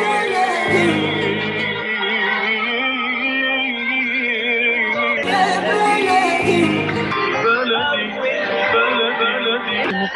Yeah.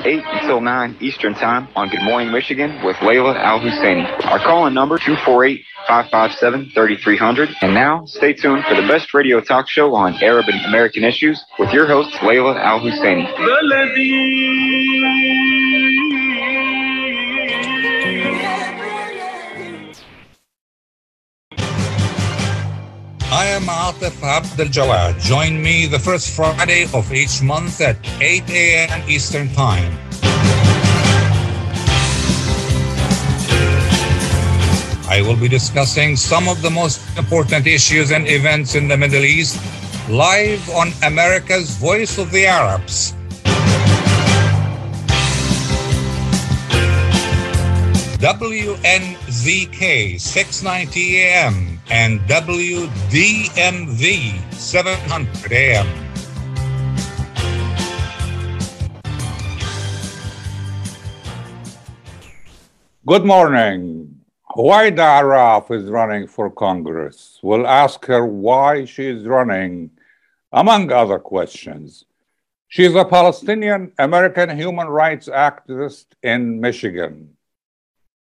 8 until 9 Eastern Time on Good Morning Michigan with Layla Al Husseini. Our call in number 248 557 3300. And now, stay tuned for the best radio talk show on Arab and American issues with your host, Layla Al Husseini. I am Atif Abdel Jawad. Join me the first Friday of each month at 8 a.m. Eastern Time. I will be discussing some of the most important issues and events in the Middle East live on America's Voice of the Arabs. WNZK 690 AM and WDMV 700 AM. Good morning. Huwaida Arraf is running for Congress. We'll ask her why she is running, among other questions. She's a Palestinian American human rights activist in Michigan.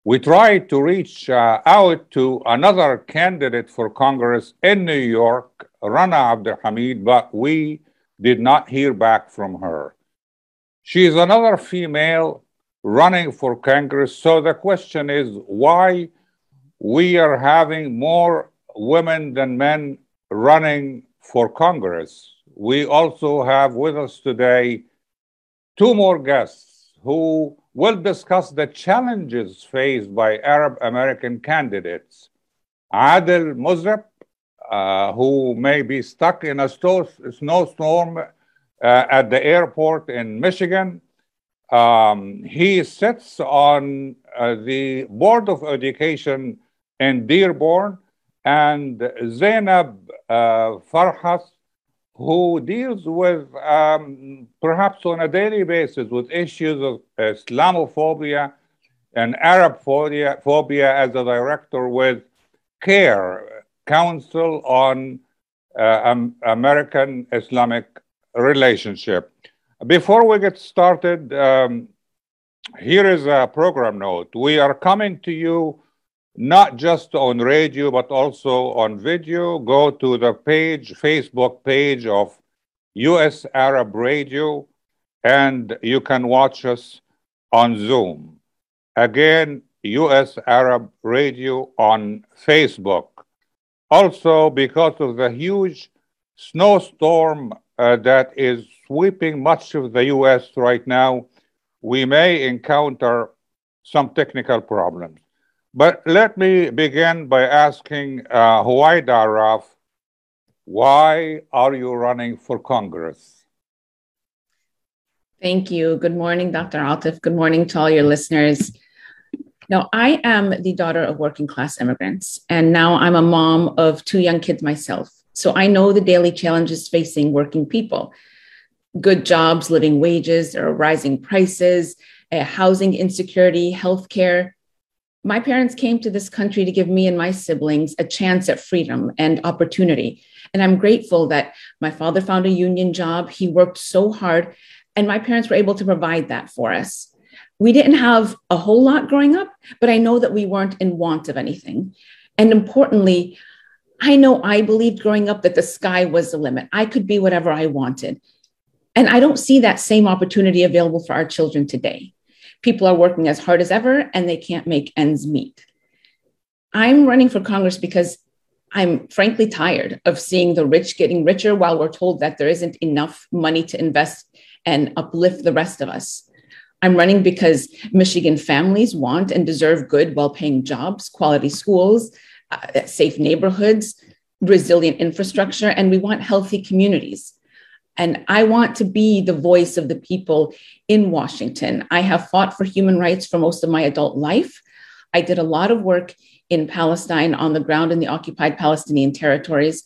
We tried to reach uh, out to another candidate for Congress in New York, Rana Abdelhamid, but we did not hear back from her. She is another female running for Congress. So the question is why we are having more women than men running for Congress. We also have with us today two more guests who will discuss the challenges faced by Arab American candidates. Adel Muzrab, uh, who may be stuck in a sto- snowstorm uh, at the airport in Michigan. Um, he sits on uh, the Board of Education in Dearborn, and Zainab uh, Farhas, who deals with um, perhaps on a daily basis with issues of Islamophobia and Arab phobia, phobia as a director with CAIR, Council on uh, um, American Islamic Relationship. Before we get started, um, here is a program note. We are coming to you not just on radio, but also on video. Go to the page, Facebook page of US Arab Radio, and you can watch us on Zoom. Again, US Arab Radio on Facebook. Also, because of the huge snowstorm uh, that is sweeping much of the US right now, we may encounter some technical problems. But let me begin by asking uh, Huwaida Arraf, why are you running for Congress? Thank you. Good morning, Dr. Atif. Good morning to all your listeners. Now, I am the daughter of working class immigrants, and now I'm a mom of two young kids myself. So I know the daily challenges facing working people good jobs, living wages, or rising prices, uh, housing insecurity, healthcare. My parents came to this country to give me and my siblings a chance at freedom and opportunity. And I'm grateful that my father found a union job. He worked so hard, and my parents were able to provide that for us. We didn't have a whole lot growing up, but I know that we weren't in want of anything. And importantly, I know I believed growing up that the sky was the limit. I could be whatever I wanted. And I don't see that same opportunity available for our children today. People are working as hard as ever and they can't make ends meet. I'm running for Congress because I'm frankly tired of seeing the rich getting richer while we're told that there isn't enough money to invest and uplift the rest of us. I'm running because Michigan families want and deserve good, well paying jobs, quality schools, uh, safe neighborhoods, resilient infrastructure, and we want healthy communities. And I want to be the voice of the people in Washington. I have fought for human rights for most of my adult life. I did a lot of work in Palestine on the ground in the occupied Palestinian territories.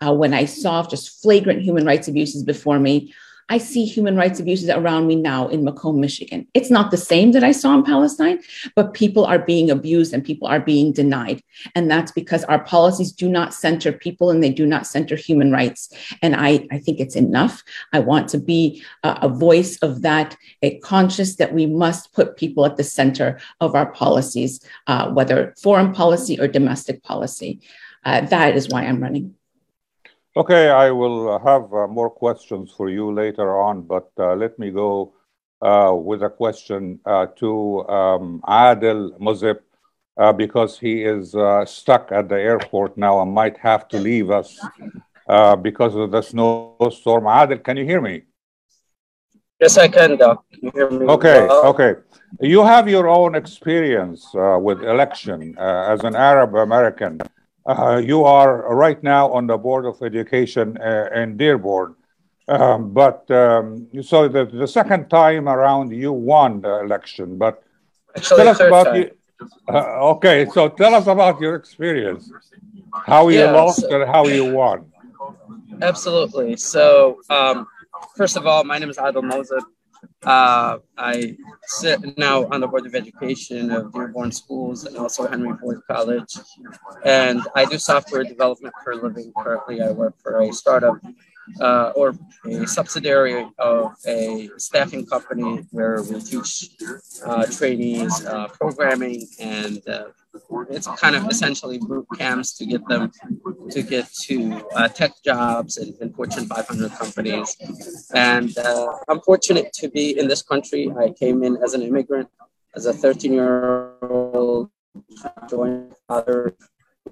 Uh, when I saw just flagrant human rights abuses before me, I see human rights abuses around me now in Macomb, Michigan. It's not the same that I saw in Palestine, but people are being abused and people are being denied. And that's because our policies do not center people and they do not center human rights. And I, I think it's enough. I want to be a, a voice of that, a conscious that we must put people at the center of our policies, uh, whether foreign policy or domestic policy. Uh, that is why I'm running. Okay, I will have uh, more questions for you later on, but uh, let me go uh, with a question uh, to um, Adel Muzib uh, because he is uh, stuck at the airport now and might have to leave us because of the snowstorm. Adel, can you hear me? Yes, I can, Doc. Can you hear me? Okay, well? okay. You have your own experience with election as an Arab American. Uh, you are right now on the Board of Education uh, in Dearborn. Um, but um, so the, the second time around, you won the election. But Actually, tell us about you. Uh, okay, so tell us about your experience, how you yeah, lost so, and how you won. Absolutely. So, um, first of all, my name is Adel Mozart. Uh, I sit now on the Board of Education of Dearborn Schools and also Henry Ford College. And I do software development for a living. Currently, I work for a startup uh, or a subsidiary of a staffing company where we teach uh, trainees uh, programming and uh, it's kind of essentially boot camps to get them to get to uh, tech jobs and, in, Fortune 500 companies. And uh, I'm fortunate to be in this country. I came in as an immigrant, as a 13 year old, joined father,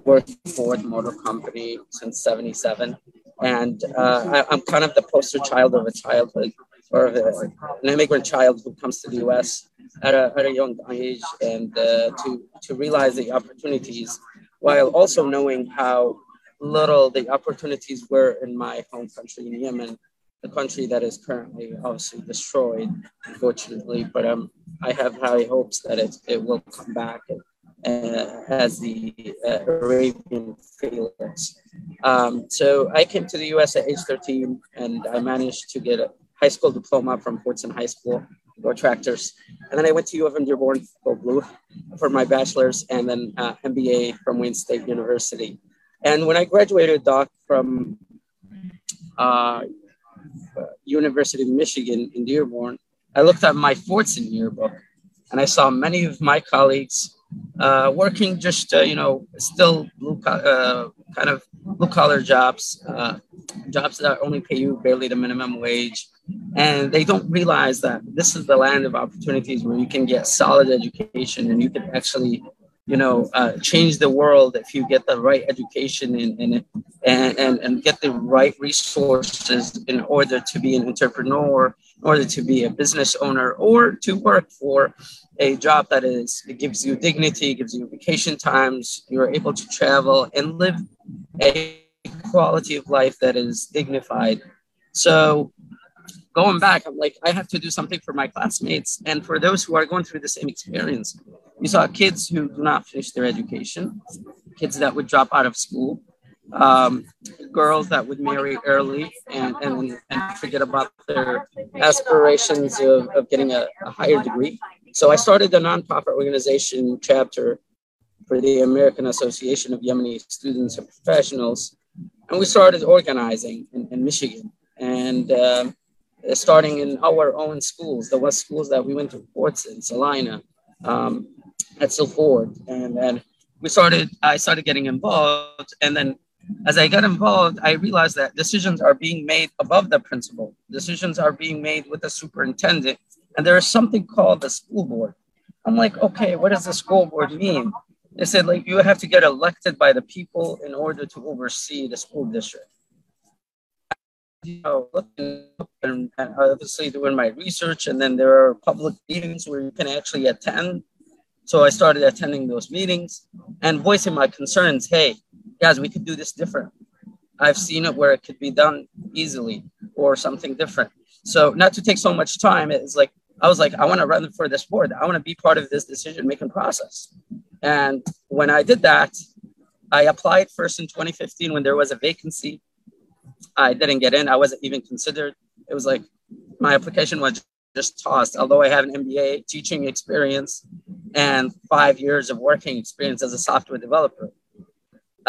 worked for Motor Company since 77 and uh, I, am kind of the poster child of a childhood or a, an immigrant child who comes to the U.S. at a, at a young age and uh, to to realize the opportunities, while also knowing how little the opportunities were in my home country in Yemen, the country that is currently obviously destroyed, unfortunately. But um, I have high hopes that it, it will come back and uh, as the uh, Arabian Felix. Um, so I came to the US at age 13 and I managed to get a high school diploma from Fordson High School, go tractors. And then I went to U of M Dearborn, blue, for my bachelor's and then uh, MBA from Wayne State University. And when I graduated, Doc, from uh, University of Michigan in Dearborn, I looked at my Fordson yearbook and I saw many of my colleagues uh, working just uh, you know still blue uh, kind of blue collar jobs, uh, jobs that only pay you barely the minimum wage, and they don't realize that this is the land of opportunities where you can get solid education and you can actually you know uh, change the world if you get the right education and, and and and get the right resources in order to be an entrepreneur. in order to be a business owner or to work for a job that is it gives you dignity, gives you vacation times, you're able to travel and live a quality of life that is dignified. So going back, I'm like, I have to do something for my classmates and for those who are going through the same experience. You saw kids who do not finish their education, kids that would drop out of school, um, girls that would marry early and, and, and forget about their aspirations of, of getting a, a higher degree. So I started a nonprofit organization chapter for the American Association of Yemeni Students and Professionals. And we started organizing in, in Michigan and uh, starting in our own schools, the West schools that we went to, Fordson, Salina, um, Edsel Ford. And then we started, I started getting involved. And then as I got involved, I realized that decisions are being made above the principal. Decisions are being made with the superintendent and there is something called the school board. I'm like, okay, what does the school board mean? They said, like, you have to get elected by the people in order to oversee the school district. you know, and, and obviously doing my research, and then there are public meetings where you can actually attend. So I started attending those meetings and voicing my concerns. Hey, guys, we could do this different. I've seen it where it could be done easily or something different. So not to take so much time, it's like I was like, I want to run for this board. I want to be part of this decision making process. And when I did that, I applied first in 2015 when there was a vacancy. I didn't get in. I wasn't even considered. It was like my application was just tossed. Although I have an MBA teaching experience and five years of working experience as a software developer.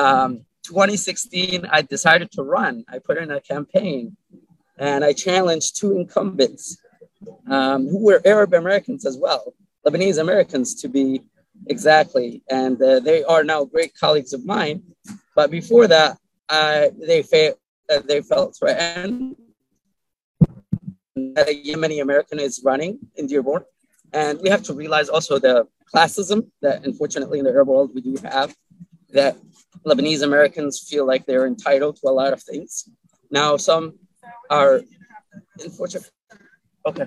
Um, 2016, I decided to run. I put in a campaign and I challenged two incumbents um, who were Arab Americans as well, Lebanese Americans to be exactly. And uh, they are now great colleagues of mine. But before that, they, fa- uh, they felt threatened that a Yemeni American is running in Dearborn. And we have to realize also the classism that unfortunately in the Arab world we do have, that Lebanese Americans feel like they're entitled to a lot of things. Now, some are unfortunately. Okay.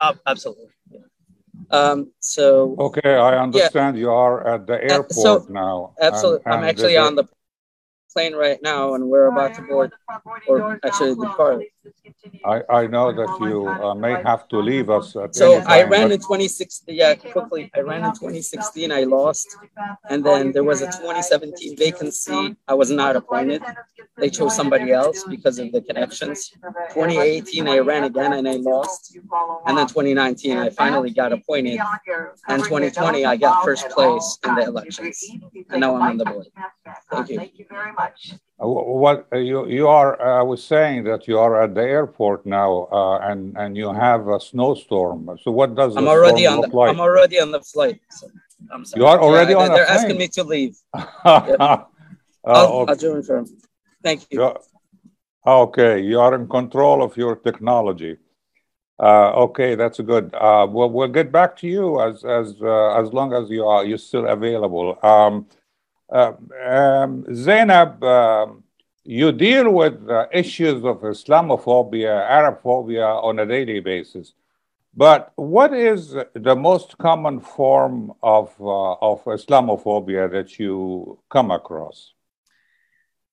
Uh, absolutely. Yeah. Um, so. Okay, I understand yeah. you are at the airport so, now. Absolutely. And, and I'm actually on the plane right now, and we're about to board, or actually the car. I, I know that you uh, may have to leave us. so I ran in 2016. Yeah, quickly. I ran in 2016. I lost, and then there was a 2017 vacancy. I was not appointed. They chose somebody else because of the connections. 2018, I ran again and I lost, and then 2019, I finally got appointed. And 2020, I got first place in the elections, and now I'm on the board. Thank you. Thank you very much. Uh, what uh, you you are? Uh, I was saying that you are at the airport now, uh, and and you have a snowstorm. So what does I'm already on the like? I'm already on the flight. So I'm sorry. You are already yeah, on. They're asking me to leave. yeah. I'll, okay. I'll join firm. Thank you. You're, okay, you are in control of your technology. Uh, okay, that's good. Uh, well, we'll get back to you as as as long as you are you're still available. Um, uh, um, Zainab, um, you deal with uh, issues of Islamophobia, Arabophobia on a daily basis. But what is the most common form of, uh, of Islamophobia that you come across?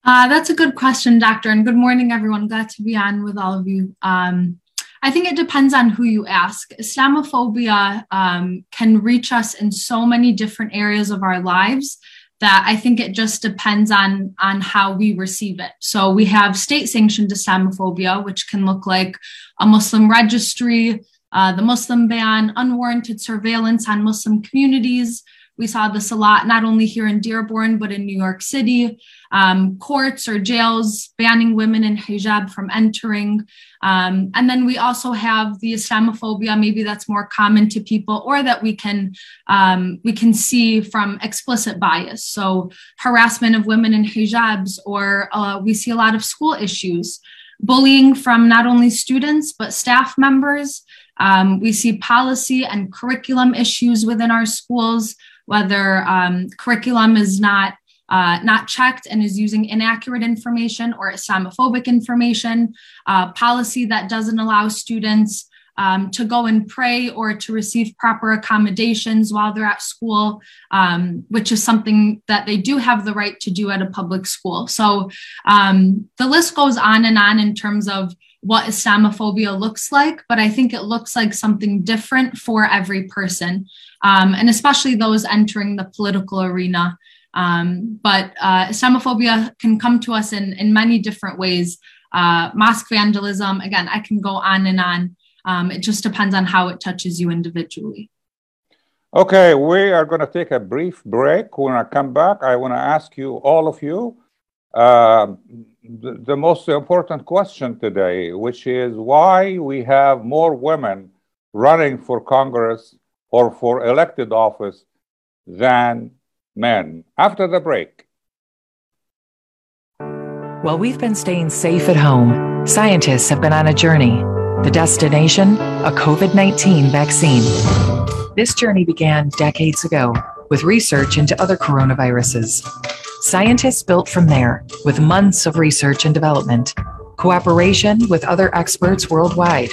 Uh, that's a good question, Doctor. And good morning, everyone. Glad to be on with all of you. Um, I think it depends on who you ask. Islamophobia um, can reach us in so many different areas of our lives that I think it just depends on on how we receive it. So we have state sanctioned Islamophobia, which can look like a Muslim registry, uh, the Muslim ban, unwarranted surveillance on Muslim communities, we saw this a lot, not only here in Dearborn, but in New York City. Um, courts or jails banning women in hijab from entering. Um, and then we also have the Islamophobia, maybe that's more common to people, or that we can um, we can see from explicit bias. So harassment of women in hijabs, or uh, we see a lot of school issues, bullying from not only students but staff members. Um, we see policy and curriculum issues within our schools whether um, curriculum is not uh, not checked and is using inaccurate information or Islamophobic information, uh, policy that doesn't allow students um, to go and pray or to receive proper accommodations while they're at school, um, which is something that they do have the right to do at a public school. So um, the list goes on and on in terms of what Islamophobia looks like, but I think it looks like something different for every person, um, and especially those entering the political arena. Um, but uh, Islamophobia can come to us in, in many different ways. Uh, mosque vandalism, again, I can go on and on. Um, it just depends on how it touches you individually. Okay, we are going to take a brief break. When I come back, I want to ask you, all of you, uh, the, the most important question today, which is why we have more women running for Congress or for elected office than men. After the break. While we've been staying safe at home, scientists have been on a journey. The destination, a COVID 19 vaccine. This journey began decades ago with research into other coronaviruses. Scientists built from there with months of research and development. cooperation with other experts worldwide,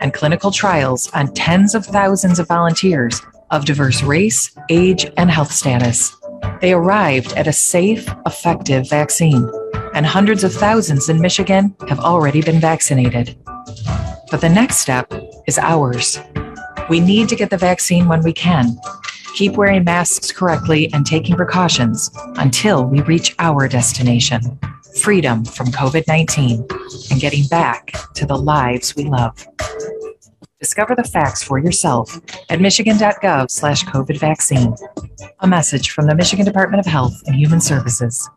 and clinical trials on tens of thousands of volunteers of diverse race, age, and health status. They arrived at a safe, effective vaccine, and hundreds of thousands in Michigan have already been vaccinated. But the next step is ours. We need to get the vaccine when we can. Keep wearing masks correctly and taking precautions until we reach our destination freedom from COVID 19 and getting back to the lives we love. Discover the facts for yourself at michigan.gov slash COVID vaccine. A message from the Michigan Department of Health and Human Services.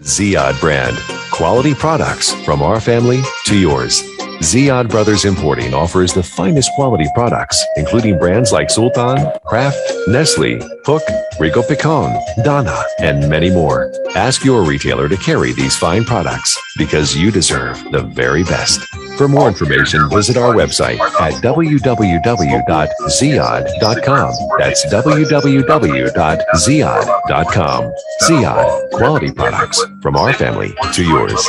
Ziyad brand. Quality products from our family to yours. Ziyad Brothers Importing offers the finest quality products, including brands like Sultan, Kraft, Nestle, Hook, Rico Picon, Donna, and many more. Ask your retailer to carry these fine products because you deserve the very best. For more information, visit our website at www.ziyad.com. That's www.ziyad.com. Ziyad, quality products from our family to yours.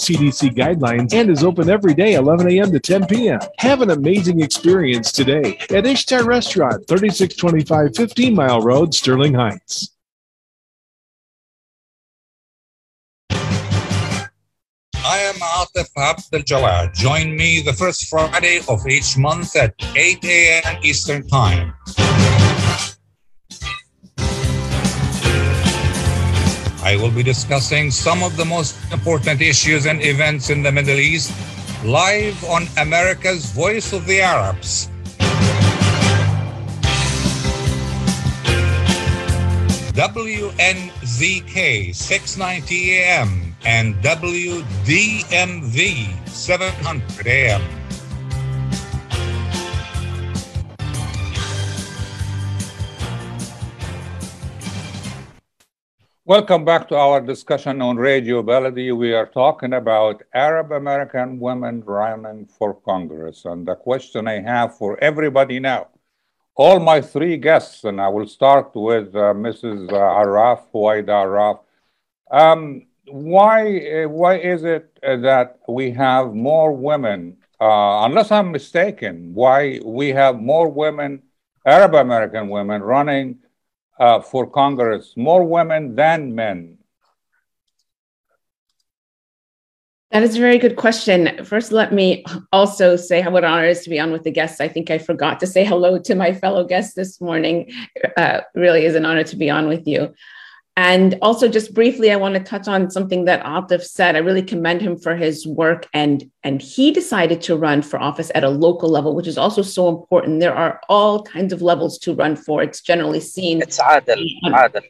CDC guidelines and is open every day 11 a.m. to 10 p.m. Have an amazing experience today at Ishtar Restaurant, 3625 15 Mile Road, Sterling Heights. I am Atif Abdel Jawad. Join me the first Friday of each month at 8 a.m. Eastern Time. I will be discussing some of the most important issues and events in the Middle East live on America's Voice of the Arabs. WNZK 690 AM and WDMV 700 AM. Welcome back to our discussion on Radio Baladi. We are talking about Arab American women running for Congress. And the question I have for everybody now, all my three guests, and I will start with uh, Mrs. Arraf, Huwaida Arraf. Um, why, uh, why is it uh, that we have more women, uh, unless I'm mistaken, why we have more women, Arab American women, running uh, for Congress, more women than men? That is a very good question. First, let me also say what an honor it is to be on with the guests. I think I forgot to say hello to my fellow guests this morning. Uh, really is an honor to be on with you. And also, just briefly, I want to touch on something that Atif said. I really commend him for his work, and and he decided to run for office at a local level, which is also so important. There are all kinds of levels to run for. It's generally seen. It's Adil. Adil.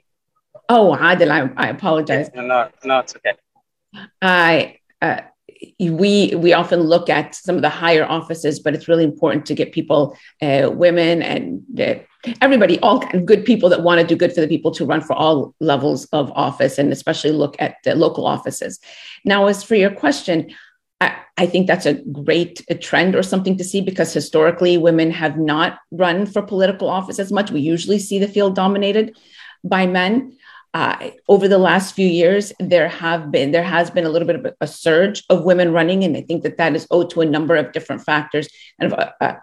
Oh, Adil. I, I apologize. No, no, it's okay. I. Uh, we we often look at some of the higher offices, but it's really important to get people, uh, women and uh, everybody, all good people that want to do good for the people to run for all levels of office, and especially look at the local offices. Now, as for your question, I, I think that's a great a trend or something to see because historically women have not run for political office as much. We usually see the field dominated by men uh, over the last few years, there have been there has been a little bit of a surge of women running, and I think that that is owed to a number of different factors, and uh, uh,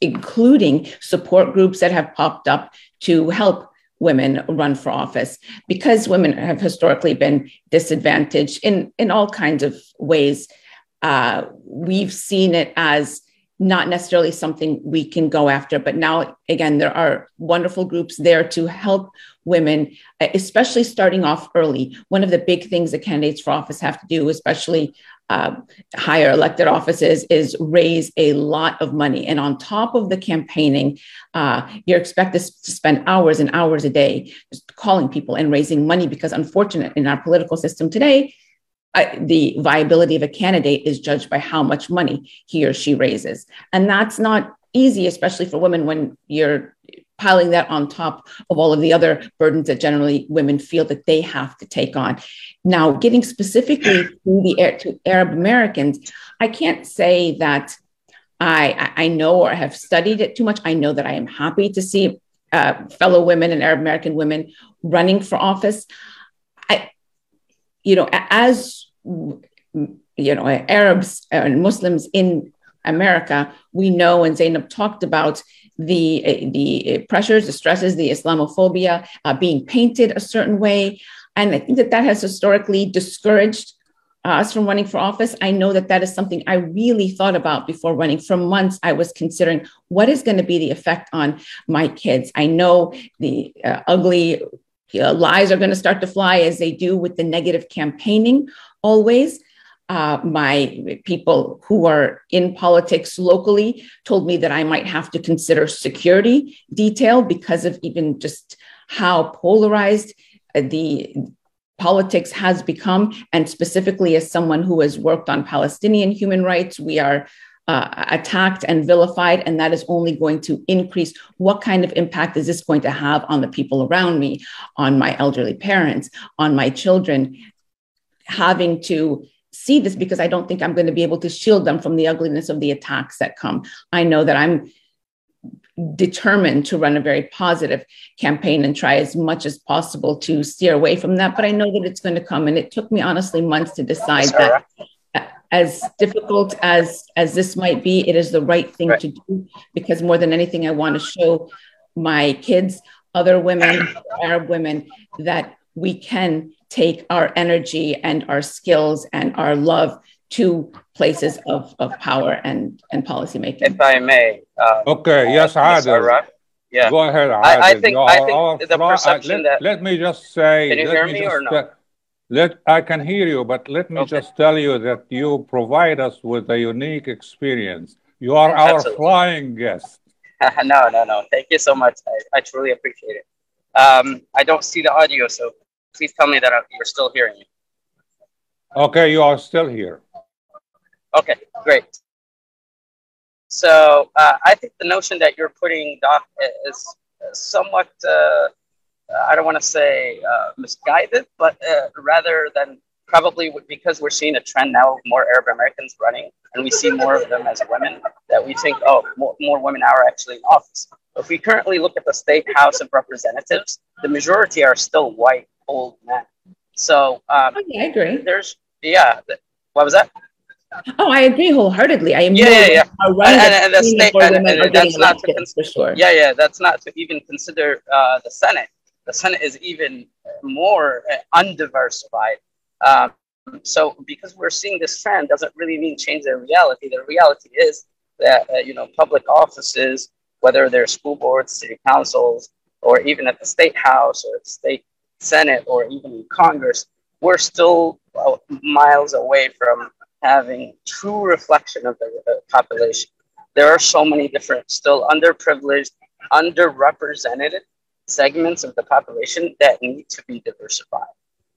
including support groups that have popped up to help women run for office because women have historically been disadvantaged in in all kinds of ways. Uh, we've seen it as not necessarily something we can go after. But now, again, there are wonderful groups there to help women, especially starting off early. One of the big things that candidates for office have to do, especially uh, higher elected offices, is raise a lot of money. And on top of the campaigning, uh, you're expected to spend hours and hours a day just calling people and raising money because, unfortunate in our political system today, the viability of a candidate is judged by how much money he or she raises. And that's not easy, especially for women when you're piling that on top of all of the other burdens that generally women feel that they have to take on. Now, getting specifically to the to Arab Americans, I can't say that I, I know or have studied it too much. I know that I am happy to see uh, fellow women and Arab American women running for office. I, you know, as you know, Arabs and Muslims in America, we know, and Zainab talked about the the pressures, the stresses, the Islamophobia uh, being painted a certain way, and I think that that has historically discouraged us from running for office. I know that that is something I really thought about before running. For months, I was considering what is going to be the effect on my kids. I know the uh, ugly uh, lies are going to start to fly as they do with the negative campaigning always. Uh, my people who are in politics locally told me that I might have to consider security detail because of even just how polarized uh, the politics has become. And specifically, as someone who has worked on Palestinian human rights, we are uh, attacked and vilified, and that is only going to increase. What kind of impact is this going to have on the people around me, on my elderly parents, on my children? Having to see this because I don't think I'm going to be able to shield them from the ugliness of the attacks that come. I know that I'm determined to run a very positive campaign and try as much as possible to steer away from that. But I know that it's going to come. And it took me honestly months to decide that as difficult as as this might be, it is the right thing right. to do because more than anything, I want to show my kids, other women, Arab women, that we can take our energy and our skills and our love to places of, of power and, and policy making. If I may. Uh, okay, yes, Adil. Yeah. Go ahead. I, I, think, I think the perception let, that. Let me just say. Can you hear me, me or not? Let, I can hear you, but let me okay. just tell you that you provide us with a unique experience. You are our Absolutely. flying guest. no, no, no. Thank you so much. I, I truly appreciate it. Um, I don't see the audio, so please tell me that you're still hearing me. Okay, you are still here. Okay, great. So uh, I think the notion that you're putting Doc is somewhat uh, I don't want to say uh, misguided, but uh, rather than probably because we're seeing a trend now of more Arab Americans running, and we see more of them as women, that we think, oh, more, more women are actually in office. If we currently look at the state House of Representatives, the majority are still white old men. So um, okay, I agree. There's yeah. What was that? Oh, I agree wholeheartedly. I am yeah, yeah, yeah. And, and, and, the state, and, and that's not to cons- for sure. Yeah, yeah. That's not to even consider uh, the Senate the Senate is even more uh, undiversified. Um, so because we're seeing this trend doesn't really mean change the reality. The reality is that uh, you know public offices, whether they're school boards, city councils, or even at the state house or the state senate or even in Congress, we're still uh, miles away from having true reflection of the uh, population. There are so many different, still underprivileged, underrepresented segments of the population that need to be diversified.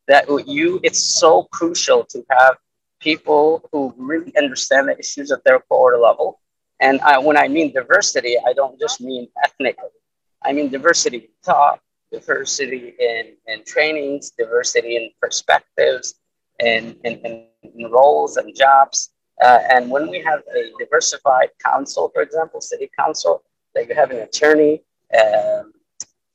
That you, it's so crucial to have people who really understand the issues at their core level. And I, when I mean diversity, I don't just mean ethnically. I mean diversity in thought, diversity in, in trainings, diversity in perspectives, and in, in, in, roles and jobs. Uh, and when we have a diversified council, for example, city council, that you have an attorney, um,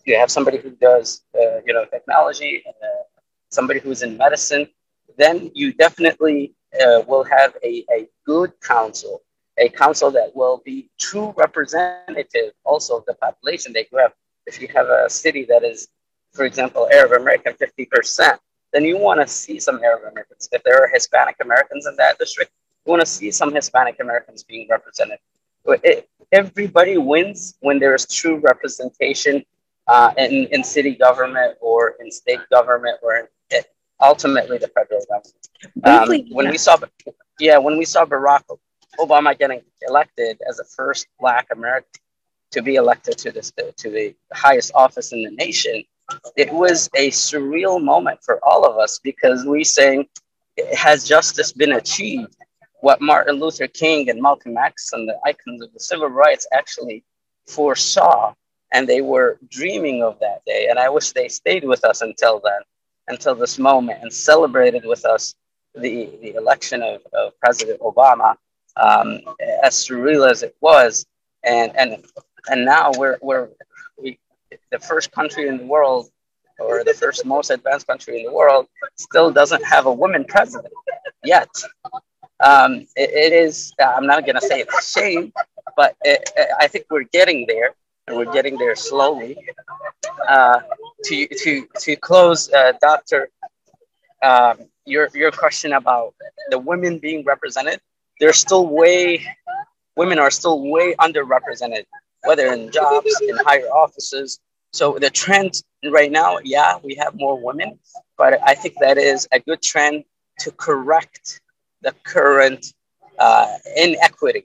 you have somebody who does, uh, you know, technology, uh, somebody who's in medicine, then you definitely uh, will have a, a good council, a council that will be true representative also of the population that you have. If you have a city that is, for example, Arab American 50%, then you want to see some Arab Americans. If there are Hispanic Americans in that district, you want to see some Hispanic Americans being represented. It, everybody wins when there is true representation uh, in, in city government or in state government or in, it, ultimately the federal government. Um, when we saw, yeah, when we saw Barack Obama getting elected as the first Black American to be elected to this to the highest office in the nation, it was a surreal moment for all of us because we saying, has justice been achieved? What Martin Luther King and Malcolm X and the icons of the civil rights actually foresaw, and they were dreaming of that day. And I wish they stayed with us until then, until this moment, and celebrated with us the, the election of, of President Obama, um, as surreal as it was. And, and, and now we're, we're we, the first country in the world or the first most advanced country in the world still doesn't have a woman president yet. Um, it, it is, I'm not going to say it's a shame, but it, I think we're getting there and we're getting there slowly. Uh, to, to, to close, uh, Doctor, um, your, your question about the women being represented, they're still way, women are still way underrepresented, whether in jobs, in higher offices, so the trend right now, yeah, we have more women, but I think that is a good trend to correct the current uh, inequity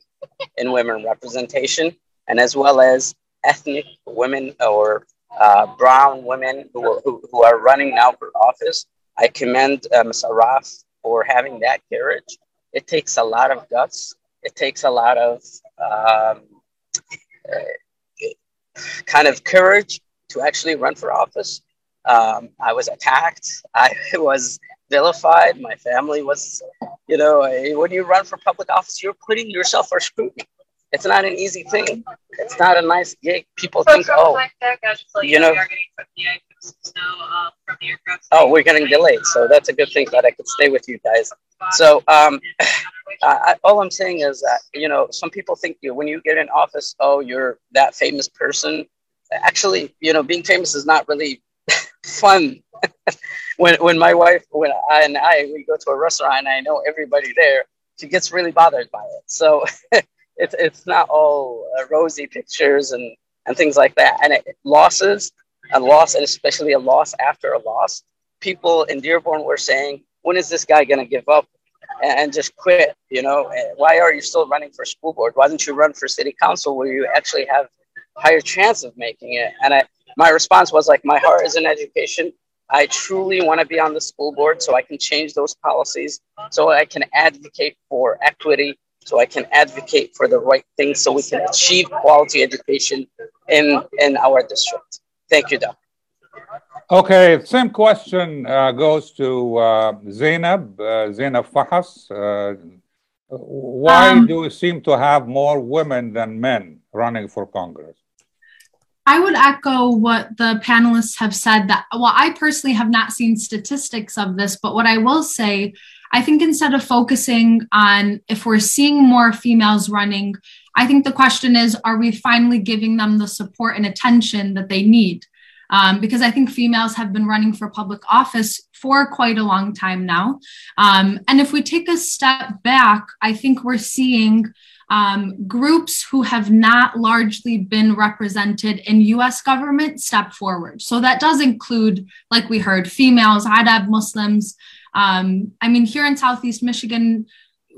in women representation, and as well as ethnic women or uh, brown women who, who, who, are running now for office. I commend uh, Ms. Arraf for having that courage. It takes a lot of guts. It takes a lot of um, uh, kind of courage to actually run for office. Um, I was attacked. I was vilified. My family was, you know, when you run for public office, you're putting yourself for scrutiny. It's not an easy thing. It's not a nice gig. People think, oh, you know. Oh, we're getting delayed, so that's a good thing that I could stay with you guys. So, um, I, all I'm saying is that you know, some people think you when you get in office, oh, you're that famous person actually, you know, being famous is not really fun. when when my wife, when I and I we go to a restaurant and I know everybody there, she gets really bothered by it. So it's it's not all uh, rosy pictures and and things like that. And it, losses, a loss, and especially a loss after a loss. People in Dearborn were saying, when is this guy going to give up and just quit? You know, why are you still running for school board? Why don't you run for city council where you actually have higher chance of making it. And I, my response was like, my heart is in education. I truly want to be on the school board so I can change those policies, so I can advocate for equity, so I can advocate for the right things, so we can achieve quality education in in our district. Thank you, Doc. Okay, same question uh, goes to uh, Zainab, uh, Zainab Fahas. Uh, why um, do we seem to have more women than men running for Congress? I would echo what the panelists have said that, well, I personally have not seen statistics of this, but what I will say, I think instead of focusing on if we're seeing more females running, I think the question is are we finally giving them the support and attention that they need? Um, because I think females have been running for public office for quite a long time now. Um, and if we take a step back, I think we're seeing um, groups who have not largely been represented in US government step forward. So that does include, like we heard, females, Arab Muslims. Um, I mean, here in Southeast Michigan,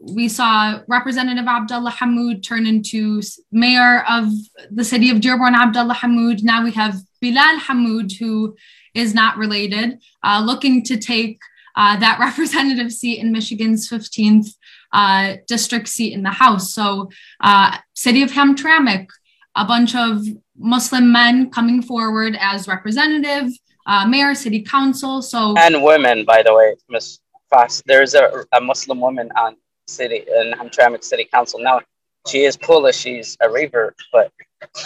we saw Representative Abdullah Hammoud turn into mayor of the city of Dearborn, Abdullah Hammoud. Now we have Bilal Hammoud, who is not related, uh, looking to take uh, that representative seat in Michigan's 15th uh, district seat in the House. So, uh, city of Hamtramck, a bunch of Muslim men coming forward as representative, uh, mayor, city council. So and women, by the way, Miss Fox. There's a, a Muslim woman on city in Hamtramck City Council now. She is Polish. She's a revert, but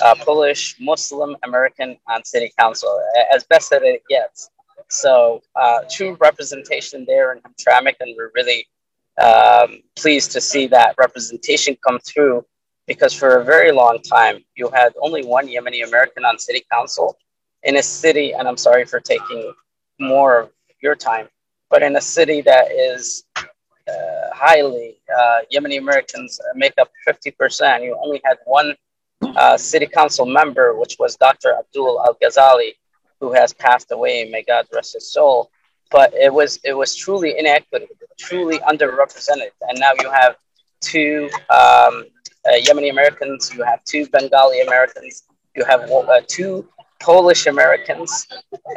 uh, Polish Muslim American on City Council, as best that it gets. So uh, true representation there in Hamtramck, and we're really um, pleased to see that representation come through because for a very long time you had only one Yemeni American on city council in a city, and I'm sorry for taking more of your time, but in a city that is uh, highly uh, Yemeni Americans make up 50%. You only had one uh, city council member, which was Dr. Abdul Al Ghazali, who has passed away. May God rest his soul. But it was it was truly inequity, truly underrepresented, and now you have two um, uh, Yemeni Americans, you have two Bengali Americans, you have uh, two Polish Americans,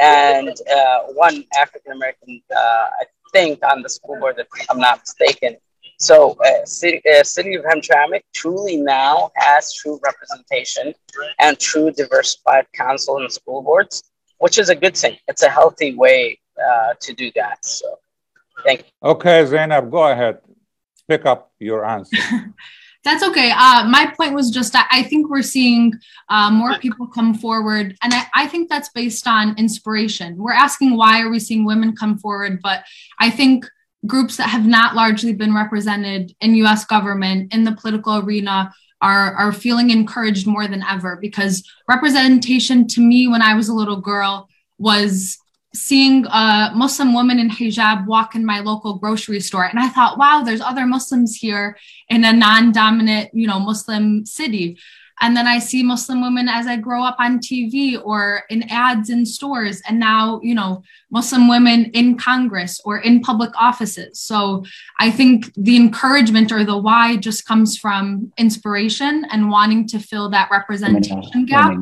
and uh, one African American, uh, I think, on the school board, if I'm not mistaken. So, uh, city, uh, city of Hamtramck truly now has true representation and true diversified council and school boards, which is a good thing. It's a healthy way to do that. So, thank you. Okay, Zainab, go ahead. Pick up your answer. That's okay. Uh, my point was just that I think we're seeing uh, more people come forward, and I, I, think that's based on inspiration. We're asking why are we seeing women come forward, but I think groups that have not largely been represented in U.S. government in the political arena are are feeling encouraged more than ever because representation to me when I was a little girl was seeing a Muslim woman in hijab walk in my local grocery store. And I thought, wow, there's other Muslims here in a non dominant, you know, Muslim city. And then I see Muslim women as I grow up on TV or in ads in stores. And now, you know, Muslim women in Congress or in public offices. So I think the encouragement or the why just comes from inspiration and wanting to fill that representation gap.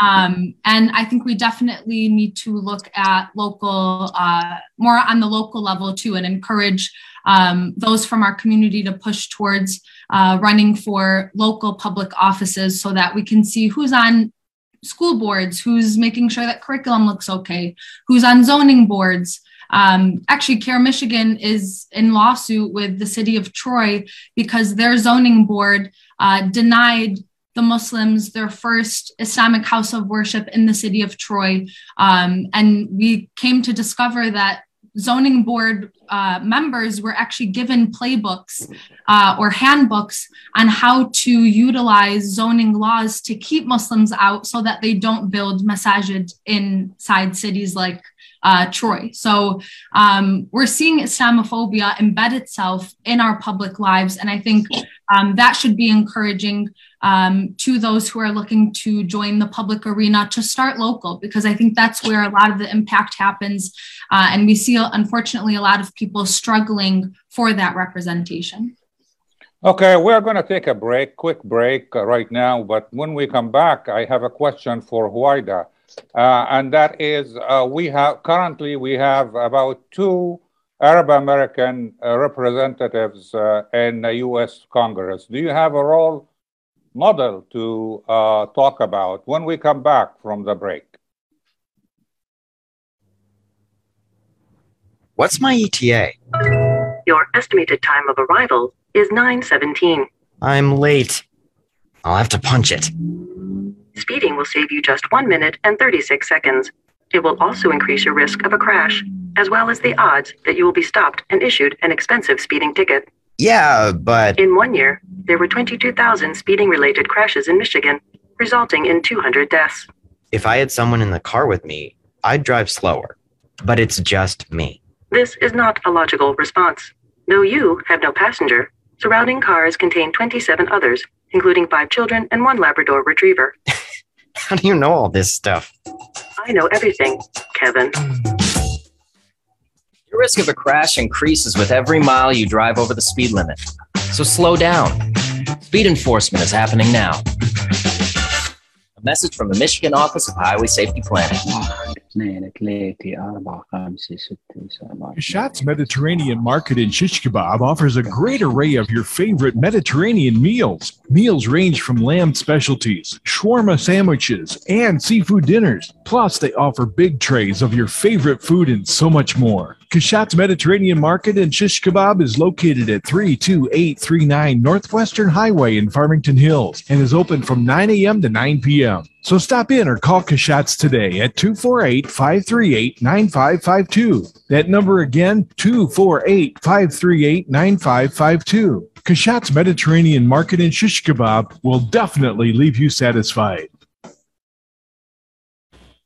Um, and I think we definitely need to look at local, uh, more on the local level too, and encourage um, those from our community to push towards uh, running for local public offices so that we can see who's on school boards, who's making sure that curriculum looks okay, who's on zoning boards. Um, actually, CAIR Michigan is in lawsuit with the city of Troy because their zoning board uh, denied the Muslims their first Islamic house of worship in the city of Troy. Um, and we came to discover that zoning board uh, members were actually given playbooks uh, or handbooks on how to utilize zoning laws to keep Muslims out so that they don't build masajid inside cities like uh, Troy. So um, we're seeing Islamophobia embed itself in our public lives. And I think um, that should be encouraging um, to those who are looking to join the public arena to start local, because I think that's where a lot of the impact happens. Uh, and we see, unfortunately, a lot of people struggling for that representation. Okay, we're going to take a break, quick break uh, right now. But when we come back, I have a question for Huwaida. Uh, and that is uh, we have currently we have about two Arab American uh, representatives uh, in the U.S. Congress. Do you have a role model to uh, talk about when we come back from the break? What's my ETA? Your estimated time of arrival is 9:17. I'm late. I'll have to punch it. Speeding will save you just 1 minute and 36 seconds. It will also increase your risk of a crash, as well as the odds that you will be stopped and issued an expensive speeding ticket. Yeah, but. In one year, there were 22,000 speeding related crashes in Michigan, resulting in 200 deaths. If I had someone in the car with me, I'd drive slower. But it's just me. This is not a logical response. Though you have no passenger, surrounding cars contain 27 others, including five children and one Labrador retriever. How do you know all this stuff? I know everything, Kevin. Your risk of a crash increases with every mile you drive over the speed limit. So slow down. Speed enforcement is happening now. A message from the Michigan Office of Highway Safety Planning. Shat's Mediterranean Market in Shish Kebab offers a great array of your favorite Mediterranean meals. Meals range from lamb specialties, shawarma sandwiches, and seafood dinners. Plus, they offer big trays of your favorite food and so much more. Kashat's Mediterranean Market and Shish Kebab is located at 32839 Northwestern Highway in Farmington Hills and is open from 9 a.m. to 9 p.m. So stop in or call Kashat's today at 248 538 9552. That number again, 248 538 9552. Kashat's Mediterranean Market and Shish Kebab will definitely leave you satisfied.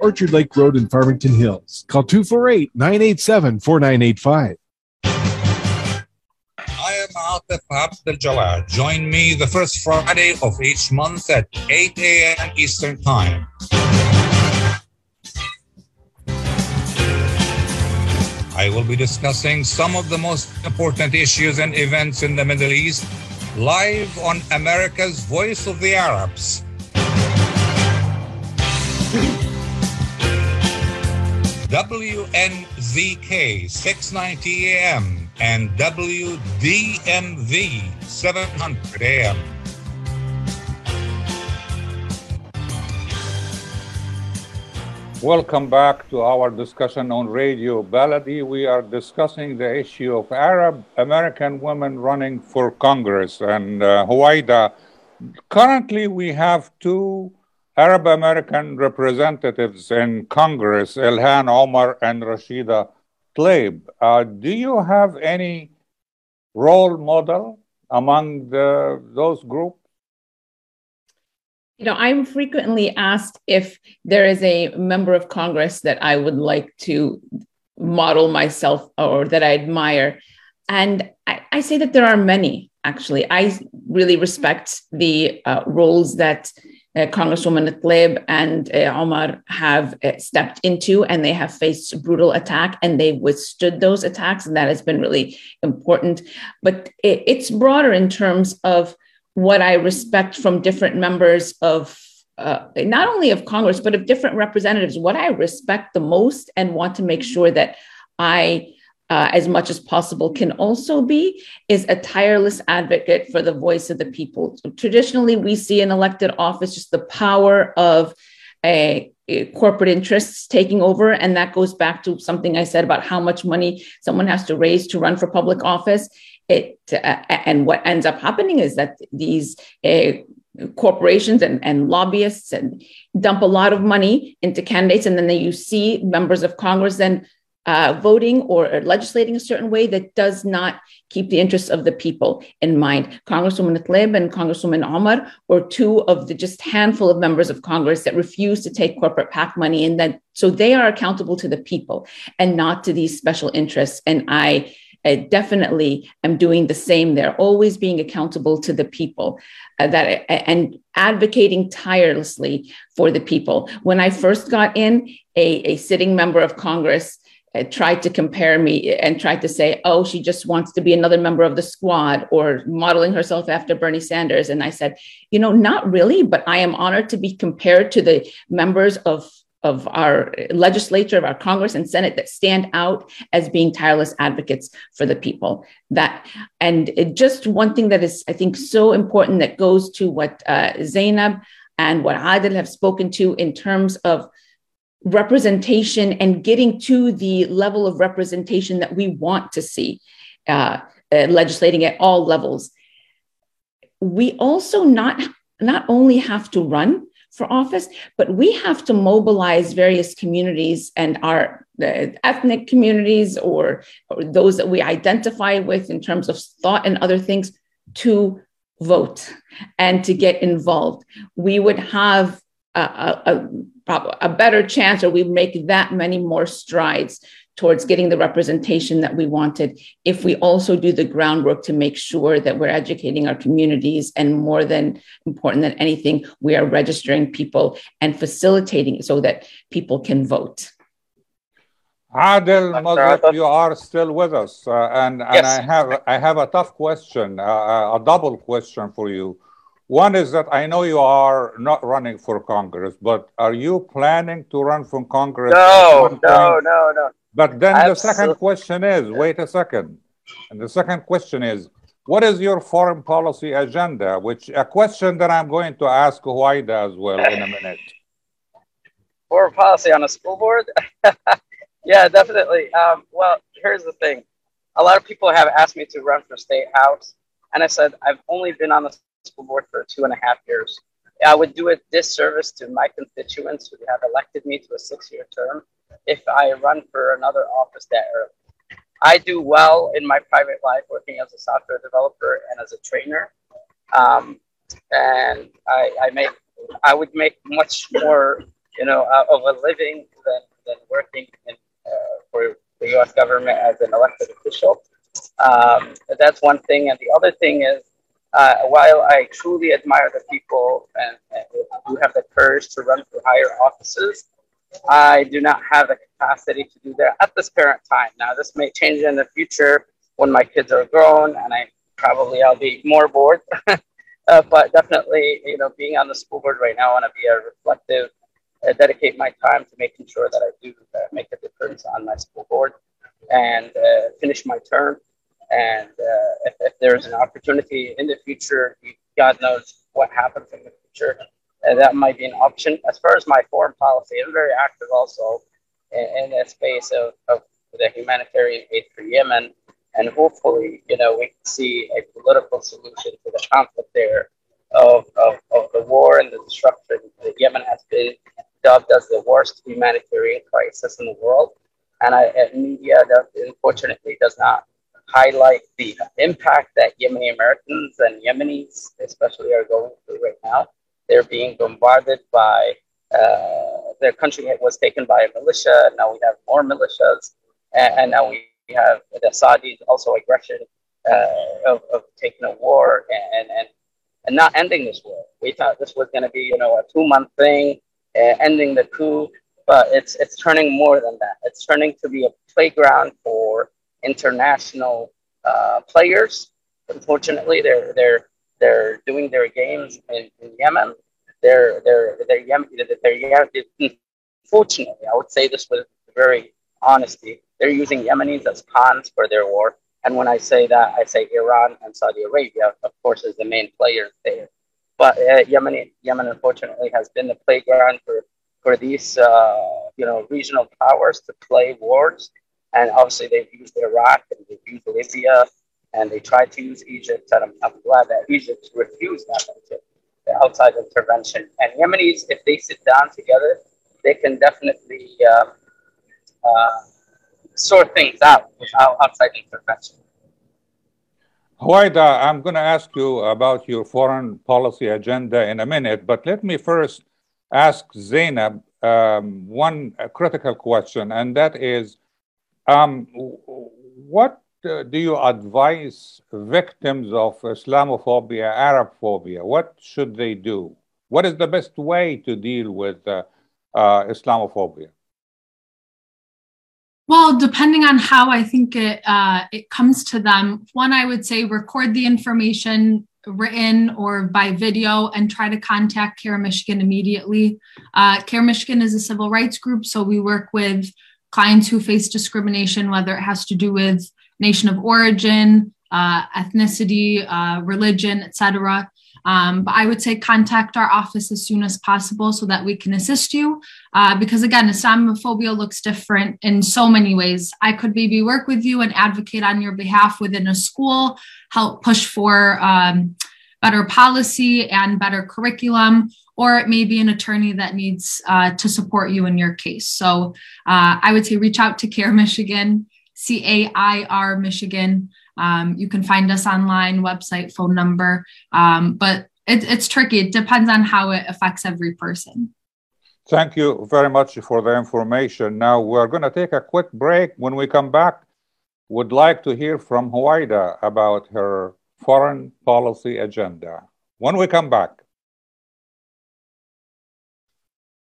Orchard Lake Road in Farmington Hills. Call 248 987 4985. I am Atif Abdel Jawad. Join me the first Friday of each month at 8 a.m. Eastern Time. I will be discussing some of the most important issues and events in the Middle East live on America's Voice of the Arabs. WNZK 690 AM and WDMV 700 AM. Welcome back to our discussion on Radio Baladi. We are discussing the issue of Arab American women running for Congress. And uh, Huwaida, currently we have two Arab American representatives in Congress, Ilhan Omar and Rashida Tlaib. Uh, do you have any role model among the, those groups? You know, I'm frequently asked if there is a member of Congress that I would like to model myself or that I admire. And I, I say that there are many, actually. I really respect the uh, roles that uh, Congresswoman Tlaib and uh, Omar have uh, stepped into, and they have faced brutal attack, and they've withstood those attacks, and that has been really important. But it, it's broader in terms of what I respect from different members of uh, not only of Congress, but of different representatives. What I respect the most and want to make sure that I, uh, as much as possible, can also be is a tireless advocate for the voice of the people. So traditionally, we see in elected office just the power of a, a corporate interests taking over. And that goes back to something I said about how much money someone has to raise to run for public office it uh, and what ends up happening is that these uh, corporations and, and lobbyists and dump a lot of money into candidates and then they, you see members of congress then uh, voting or legislating a certain way that does not keep the interests of the people in mind. Congresswoman Tlaib and Congresswoman Omar were two of the just handful of members of Congress that refused to take corporate PAC money, and that so they are accountable to the people and not to these special interests. And I I definitely am doing the same there, always being accountable to the people uh, that and advocating tirelessly for the people. When I first got in, a, a sitting member of Congress uh, tried to compare me and tried to say, oh, she just wants to be another member of the squad or modeling herself after Bernie Sanders. And I said, you know, not really, but I am honored to be compared to the members of of our legislature, of our Congress and Senate that stand out as being tireless advocates for the people. That and it, just one thing that is, I think, so important that goes to what uh, Zainab and what Adil have spoken to in terms of representation and getting to the level of representation that we want to see, uh, uh, legislating at all levels. We also not not only have to run for office, but we have to mobilize various communities and our ethnic communities or, or those that we identify with in terms of thought and other things to vote and to get involved. We would have a, a, a, a better chance or we make that many more strides towards getting the representation that we wanted if we also do the groundwork to make sure that we're educating our communities and more than important than anything we are registering people and facilitating so that people can vote Adel Mazat, you are still with us, uh, and, and yes. I have I have a tough question, uh, uh, a double question for you. One is that I know you are not running for Congress, but are you planning to run for Congress? No, no, no, no. But then Absolutely. the second question is wait a second. And the second question is what is your foreign policy agenda? Which a question that I'm going to ask Huwaida as well in a minute. Foreign policy on a school board? yeah, definitely. Um, well, here's the thing. A lot of people have asked me to run for state house, and I said I've only been on the school board for two and a half years. I would do a disservice to my constituents who have elected me to a six-year term if I run for another office that early. I do well in my private life working as a software developer and as a trainer. Um, and I, I make, I would make much more, you know, uh, of a living than, than working in, uh, for the U.S. government as an elected official. Um, that's one thing. And the other thing is, uh, while I truly admire the people and, and who have the courage to run for higher offices, I do not have the capacity to do that at this current time. Now, this may change in the future when my kids are grown, and I probably I'll be more bored. uh, but definitely, you know, being on the school board right now, I want to be a reflective, uh, dedicate my time to making sure that I do uh, make a difference on my school board and uh, finish my term. And uh, if, if there's an opportunity in the future, God knows what happens in the future uh, that might be an option. As far as my foreign policy, I'm very active also in, in the space of, of the humanitarian aid for Yemen. And hopefully, you know, we can see a political solution to the conflict there of, of, of the war and the destruction. That Yemen has been dubbed as the worst humanitarian crisis in the world. And I, media that unfortunately does not highlight the impact that Yemeni Americans and Yemenis, especially, are going through right now. They're being bombarded by uh, their country was taken by a militia. Now we have more militias, and, and now we have the Saudis also aggression uh, of, of taking a war and, and and not ending this war. We thought this was going to be you know a two month thing, uh, ending the coup, but it's it's turning more than that. It's turning to be a playground for international uh, players. Unfortunately, they're they're they're doing their games in, in Yemen. They're they're they're Yemen. They're Yemen. Unfortunately, I would say this with very honesty. They're using Yemenis as pawns for their war. And when I say that, I say Iran and Saudi Arabia, of course, is the main players there. But uh, Yemen, Yemen, unfortunately, has been the playground for for these uh, you know regional powers to play wars. And obviously, they've used Iraq and they've used Libya and they tried to use Egypt, and I'm, I'm glad that Egypt refused that the outside intervention. And Yemenis, if they sit down together, they can definitely uh, uh, sort things out without outside intervention. Huwaida, I'm going to ask you about your foreign policy agenda in a minute, but let me first ask Zainab um, one critical question, and that is um, what uh, do you advise victims of Islamophobia, Arab phobia? What should they do? What is the best way to deal with uh, uh, Islamophobia? Well, depending on how I think it uh, it comes to them, one I would say record the information written or by video and try to contact CAIR Michigan immediately. Uh, CAIR Michigan is a civil rights group, so we work with clients who face discrimination, whether it has to do with nation of origin, uh, ethnicity, uh, religion, etc. Um, but I would say contact our office as soon as possible so that we can assist you. Uh, because again, Islamophobia looks different in so many ways. I could maybe work with you and advocate on your behalf within a school, help push for um, better policy and better curriculum, or it may be an attorney that needs uh, to support you in your case. So uh, I would say reach out to CAIR Michigan, C A I R Michigan. Um, you can find us online, website, phone number, um, but it, it's tricky. It depends on how it affects every person. Thank you very much for the information. Now we're going to take a quick break. When we come back, would like to hear from Huwaida about her foreign policy agenda. When we come back.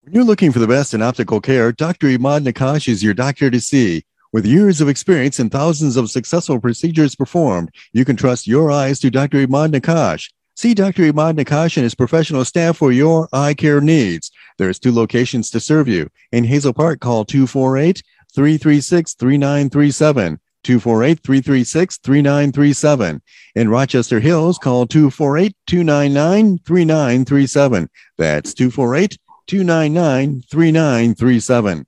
When you're looking for the best in optical care, Dr. Imad Nakash is your doctor to see. With years of experience and thousands of successful procedures performed, you can trust your eyes to Dr. Imad Nakash. See Dr. Imad Nakash and his professional staff for your eye care needs. There's two locations to serve you. In Hazel Park, call 248 336 3937. 248 336 3937. In Rochester Hills, call 248 299 3937. That's 248 299 3937.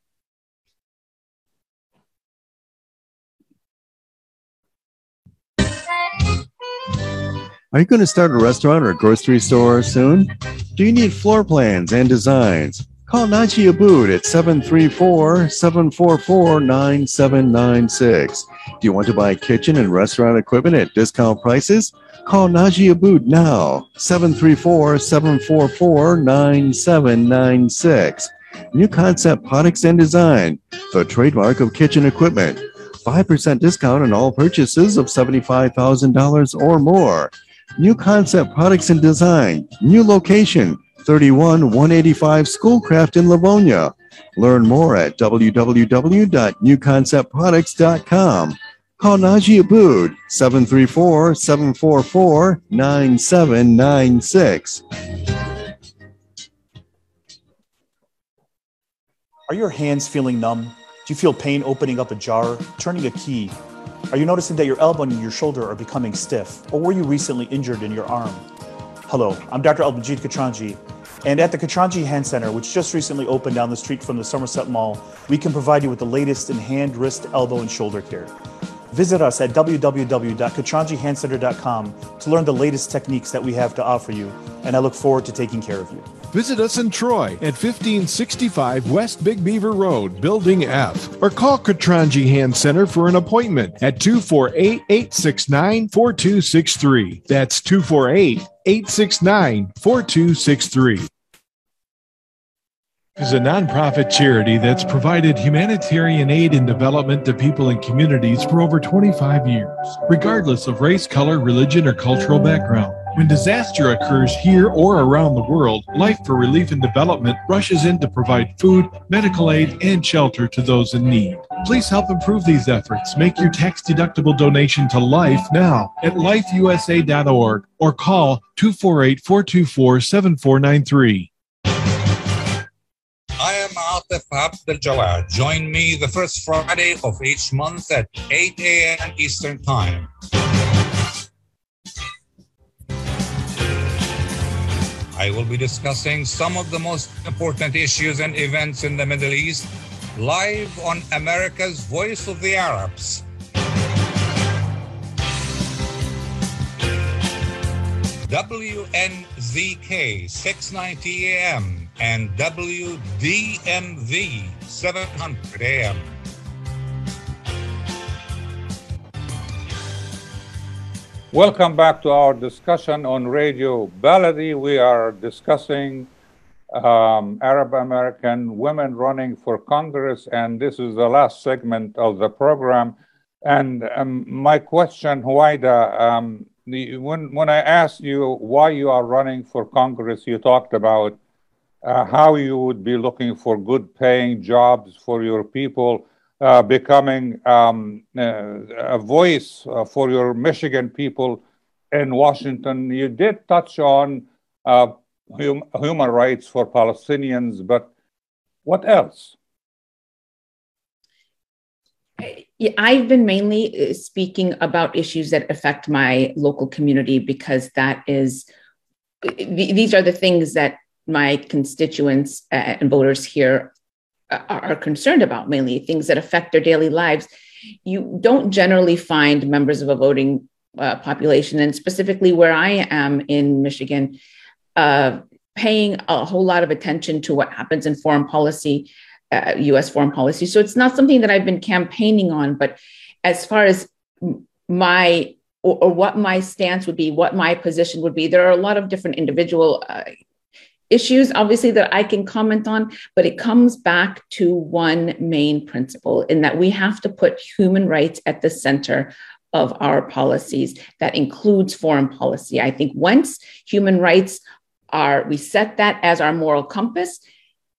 Are you going to start a restaurant or a grocery store soon? Do you need floor plans and designs? Call Naji Abood at 734 744 9796. Do you want to buy kitchen and restaurant equipment at discount prices? Call Naji Abood now, 734 744 9796. New Concept Products and Design, the trademark of kitchen equipment. 5% discount on all purchases of $75,000 or more. New Concept Products and Design, new location, 31 185 Schoolcraft in Livonia. Learn more at www.newconceptproducts.com. Call Naji Abood 734 744 9796. Are your hands feeling numb? Do you feel pain opening up a jar, turning a key? Are you noticing that your elbow and your shoulder are becoming stiff? Or were you recently injured in your arm? Hello, I'm Dr. Albajit Katranji, and at the Katranji Hand Center, which just recently opened down the street from the Somerset Mall, we can provide you with the latest in hand, wrist, elbow, and shoulder care. Visit us at www.katranjihandcenter.com to learn the latest techniques that we have to offer you, and I look forward to taking care of you. Visit us in Troy at 1565 West Big Beaver Road, Building F, or call Katranji Hand Center for an appointment at 248 869 4263. That's 248 869 4263 is a nonprofit charity that's provided humanitarian aid and development to people and communities for over 25 years, regardless of race, color, religion, or cultural background. When disaster occurs here or around the world, Life for Relief and Development rushes in to provide food, medical aid, and shelter to those in need. Please help improve these efforts. Make your tax deductible donation to Life now at lifeusa.org or call 248 424 7493. I am Atif Abdel Jawad. Join me the first Friday of each month at 8 a.m. Eastern Time. I will be discussing some of the most important issues and events in the Middle East live on America's Voice of the Arabs. WNZK 690 AM and WDMV 700 AM. Welcome back to our discussion on Radio Baladi. We are discussing um, Arab American women running for Congress, and this is the last segment of the program. And um, my question, Huwaida, um, when, when I asked you why you are running for Congress, you talked about uh, how you would be looking for good paying jobs for your people, uh, becoming um, uh, a voice uh, for your Michigan people in Washington. You did touch on uh, hum- human rights for Palestinians, but what else? I've been mainly speaking about issues that affect my local community because that is, these are the things that my constituents and voters here are concerned about, mainly things that affect their daily lives. You don't generally find members of a voting uh, population, and specifically where I am in Michigan, uh, paying a whole lot of attention to what happens in foreign policy uh, US foreign policy. So it's not something that I've been campaigning on, but as far as my or, or, what my stance would be, what my position would be, there are a lot of different individual uh, issues, obviously, that I can comment on, but it comes back to one main principle in that we have to put human rights at the center of our policies. That includes foreign policy. I think once human rights are, we set that as our moral compass,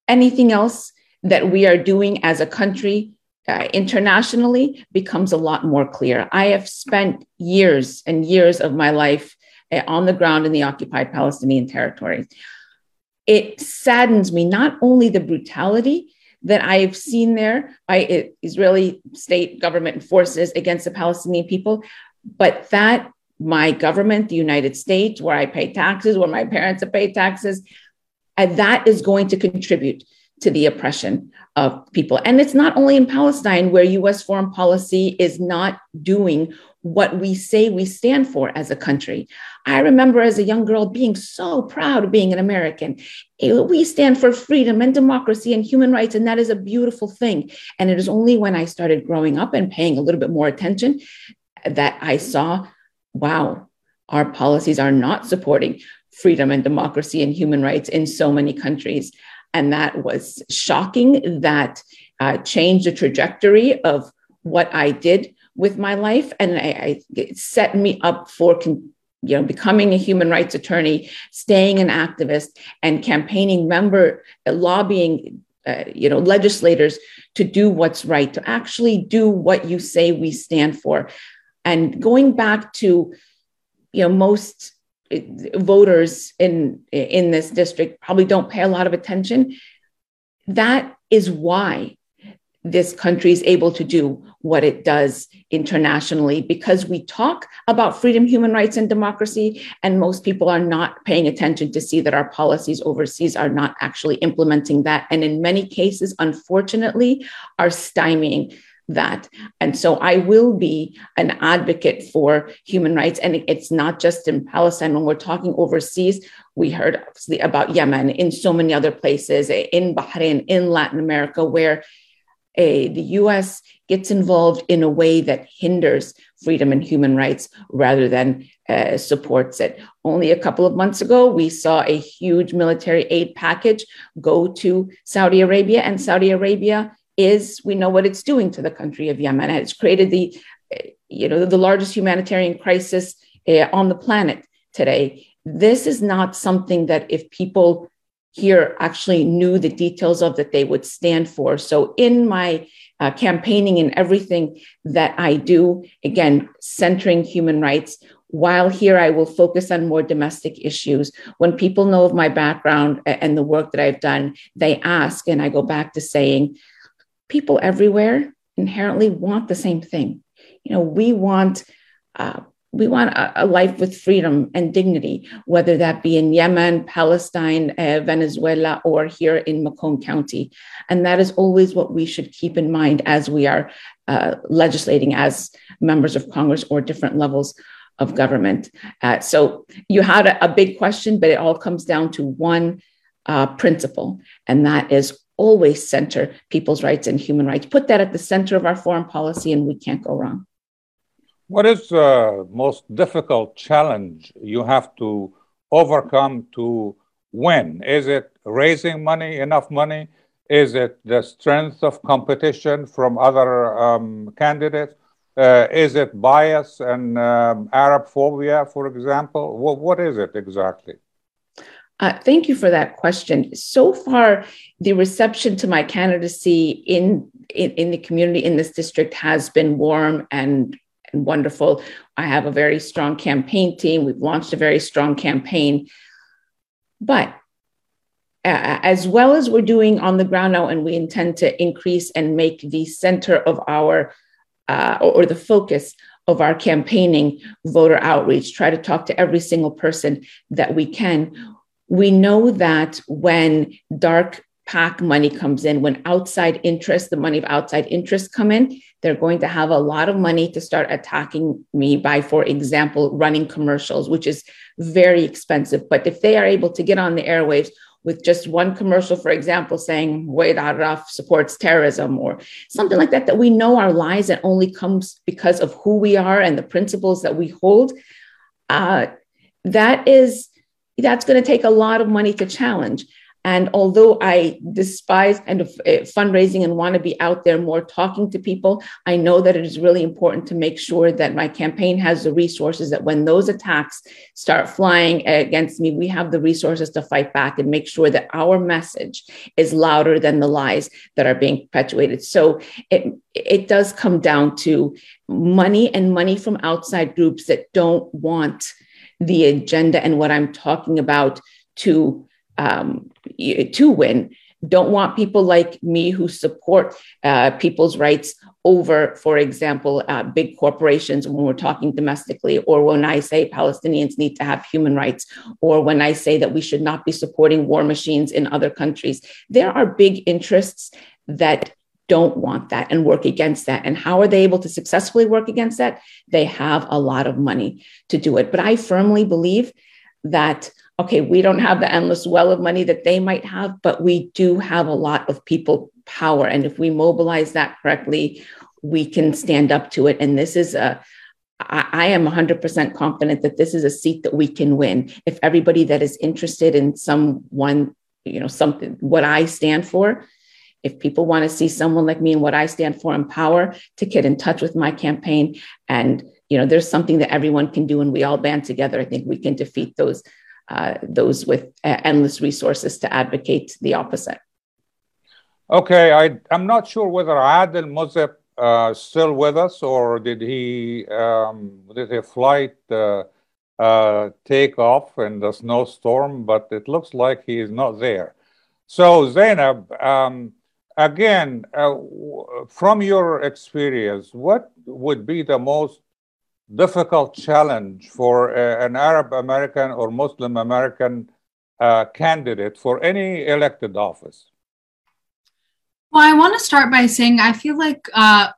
anything else that we are doing as a country uh, internationally becomes a lot more clear. I have spent years and years of my life uh, on the ground in the occupied Palestinian territories. It saddens me not only the brutality that I've seen there by Israeli state government forces against the Palestinian people, but that my government, the United States, where I pay taxes, where my parents have paid taxes, and that is going to contribute to the oppression of people. And it's not only in Palestine where US foreign policy is not doing what we say we stand for as a country. I remember as a young girl being so proud of being an American. We stand for freedom and democracy and human rights, and that is a beautiful thing. And it is only when I started growing up and paying a little bit more attention that I saw wow, our policies are not supporting freedom and democracy and human rights in so many countries. And that was shocking. That uh, changed the trajectory of what I did with my life. And I, I, set me up for con- you know, becoming a human rights attorney, staying an activist, and campaigning member, uh, lobbying, uh, you know, legislators to do what's right, to actually do what you say we stand for. And going back to, you know, most voters in in this district probably don't pay a lot of attention that is why this country is able to do what it does internationally because we talk about freedom, human rights, and democracy, and most people are not paying attention to see that our policies overseas are not actually implementing that. And in many cases, unfortunately, are stymieing that. And so I will be an advocate for human rights. And it's not just in Palestine. When we're talking overseas, we heard about Yemen, in so many other places, in Bahrain, in Latin America, where uh, the US gets involved in a way that hinders freedom and human rights rather than uh, supports it. Only a couple of months ago, we saw a huge military aid package go to Saudi Arabia, and Saudi Arabia is we know what it's doing to the country of Yemen. It's created the, you know, the largest humanitarian crisis uh, on the planet today. This is not something that if people here actually knew the details of that they would stand for. So in my uh, campaigning and everything that I do, again, centering human rights. While here, I will focus on more domestic issues. When people know of my background and the work that I've done, they ask, and I go back to saying, people everywhere inherently want the same thing. You know, we want uh, we want a, a, life with freedom and dignity, whether that be in Yemen, Palestine, uh, Venezuela, or here in Macomb County. And that is always what we should keep in mind as we are uh, legislating as members of Congress or different levels of government. Uh, so you had a, a, big question, but it all comes down to one uh, principle, and that is always center people's rights and human rights. Put that at the center of our foreign policy, and we can't go wrong. What is the most difficult challenge you have to overcome to win? Is it raising money, enough money? Is it the strength of competition from other um, candidates? Uh, is it bias and um, Arab phobia, for example? What, what is it exactly? Uh, thank you for that question. So far, the reception to my candidacy in, in, in the community in this district has been warm and, and wonderful. I have a very strong campaign team. We've launched a very strong campaign. But as well as we're doing on the ground now, and we intend to increase and make the center of our uh, or the focus of our campaigning voter outreach, try to talk to every single person that we can. We know that when dark PAC money comes in, when outside interest, the money of outside interest come in, they're going to have a lot of money to start attacking me by, for example, running commercials, which is very expensive. But if they are able to get on the airwaves with just one commercial, for example, saying Huwaida Arraf supports terrorism or something like that, that we know our lies and only comes because of who we are and the principles that we hold, uh, that is, that's going to take a lot of money to challenge. And although I despise kind of uh, fundraising and want to be out there more talking to people, I know that it is really important to make sure that my campaign has the resources that when those attacks start flying against me, we have the resources to fight back and make sure that our message is louder than the lies that are being perpetuated. So it, it does come down to money and money from outside groups that don't want the agenda and what I'm talking about to um, to win don't want people like me who support uh, people's rights over, for example, uh, big corporations when we're talking domestically, or when I say Palestinians need to have human rights, or when I say that we should not be supporting war machines in other countries. There are big interests that don't want that and work against that. And how are they able to successfully work against that? They have a lot of money to do it. But I firmly believe that okay, we don't have the endless well of money that they might have, but we do have a lot of people power. And if we mobilize that correctly, we can stand up to it. And this is a, I, I am 100% confident that this is a seat that we can win. If everybody that is interested in someone, you know, something, what I stand for, if people want to see someone like me and what I stand for in power, to get in touch with my campaign. And, you know, there's something that everyone can do and we all band together. I think we can defeat those uh, those with uh, endless resources to advocate the opposite. Okay, I, I'm not sure whether Adel Muzib uh, still with us or did he um, did his flight uh, uh, take off in the snowstorm? But it looks like he is not there. So Zainab, um, again, uh, from your experience, what would be the most difficult challenge for uh, an Arab American or Muslim American uh, candidate for any elected office? Well, I want to start by saying I feel like, uh,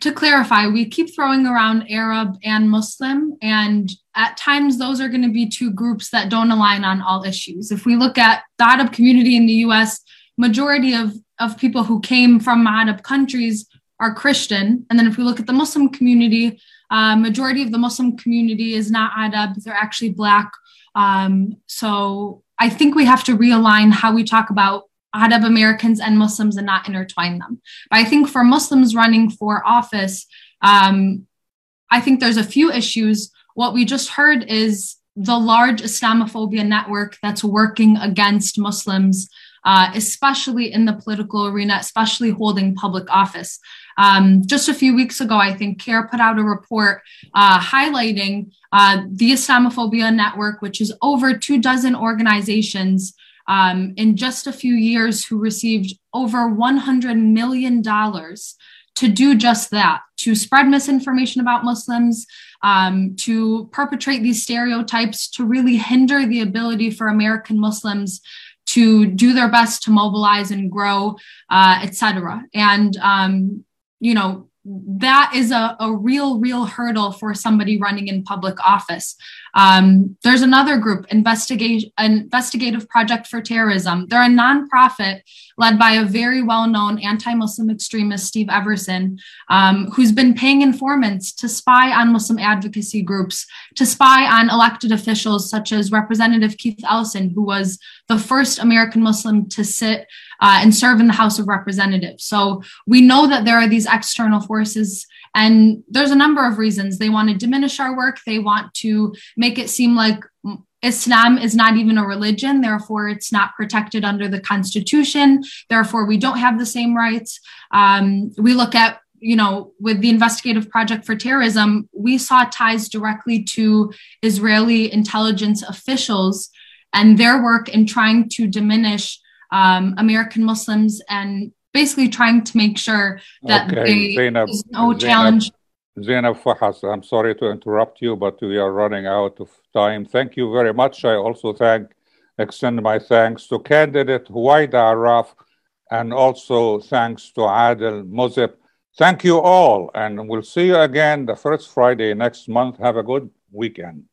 to clarify, we keep throwing around Arab and Muslim, and at times those are going to be two groups that don't align on all issues. If we look at the Arab community in the US, majority of, of people who came from Arab countries are Christian. And then if we look at the Muslim community, uh, majority of the Muslim community is not Arab, they're actually Black. Um, so I think we have to realign how we talk about Arab Americans and Muslims and not intertwine them. But I think for Muslims running for office, um, I think there's a few issues. What we just heard is the large Islamophobia network that's working against Muslims, uh, especially in the political arena, especially holding public office. Um, just a few weeks ago, I think CAIR put out a report uh, highlighting uh, the Islamophobia Network, which is over two dozen organizations um, in just a few years who received over $100 million to do just that, to spread misinformation about Muslims, um, to perpetrate these stereotypes, to really hinder the ability for American Muslims to do their best to mobilize and grow, uh, cetera, And um, you know, that is a, a real, real hurdle for somebody running in public office. Um, there's another group, Investigative Project for Terrorism. They're a nonprofit led by a very well known anti Muslim extremist, Steve Emerson, um, who's been paying informants to spy on Muslim advocacy groups, to spy on elected officials such as Representative Keith Ellison, who was the first American Muslim to sit uh, and serve in the House of Representatives. So we know that there are these external forces And there's a number of reasons. They want to diminish our work, they want to make it seem like Islam is not even a religion, therefore, it's not protected under the Constitution. Therefore, we don't have the same rights. Um, we look at you know, with the investigative project for terrorism, we saw ties directly to Israeli intelligence officials and their work in trying to diminish um, American Muslims and basically trying to make sure that okay. they, Zainab, there's no Zainab, challenge. Zainab Fahas, I'm sorry to interrupt you, but we are running out of time. Thank you very much. I also thank, extend my thanks to candidate Huwaida Arraf and also thanks to Adel Mozeb. Thank you all, and we'll see you again the first Friday next month. Have a good weekend.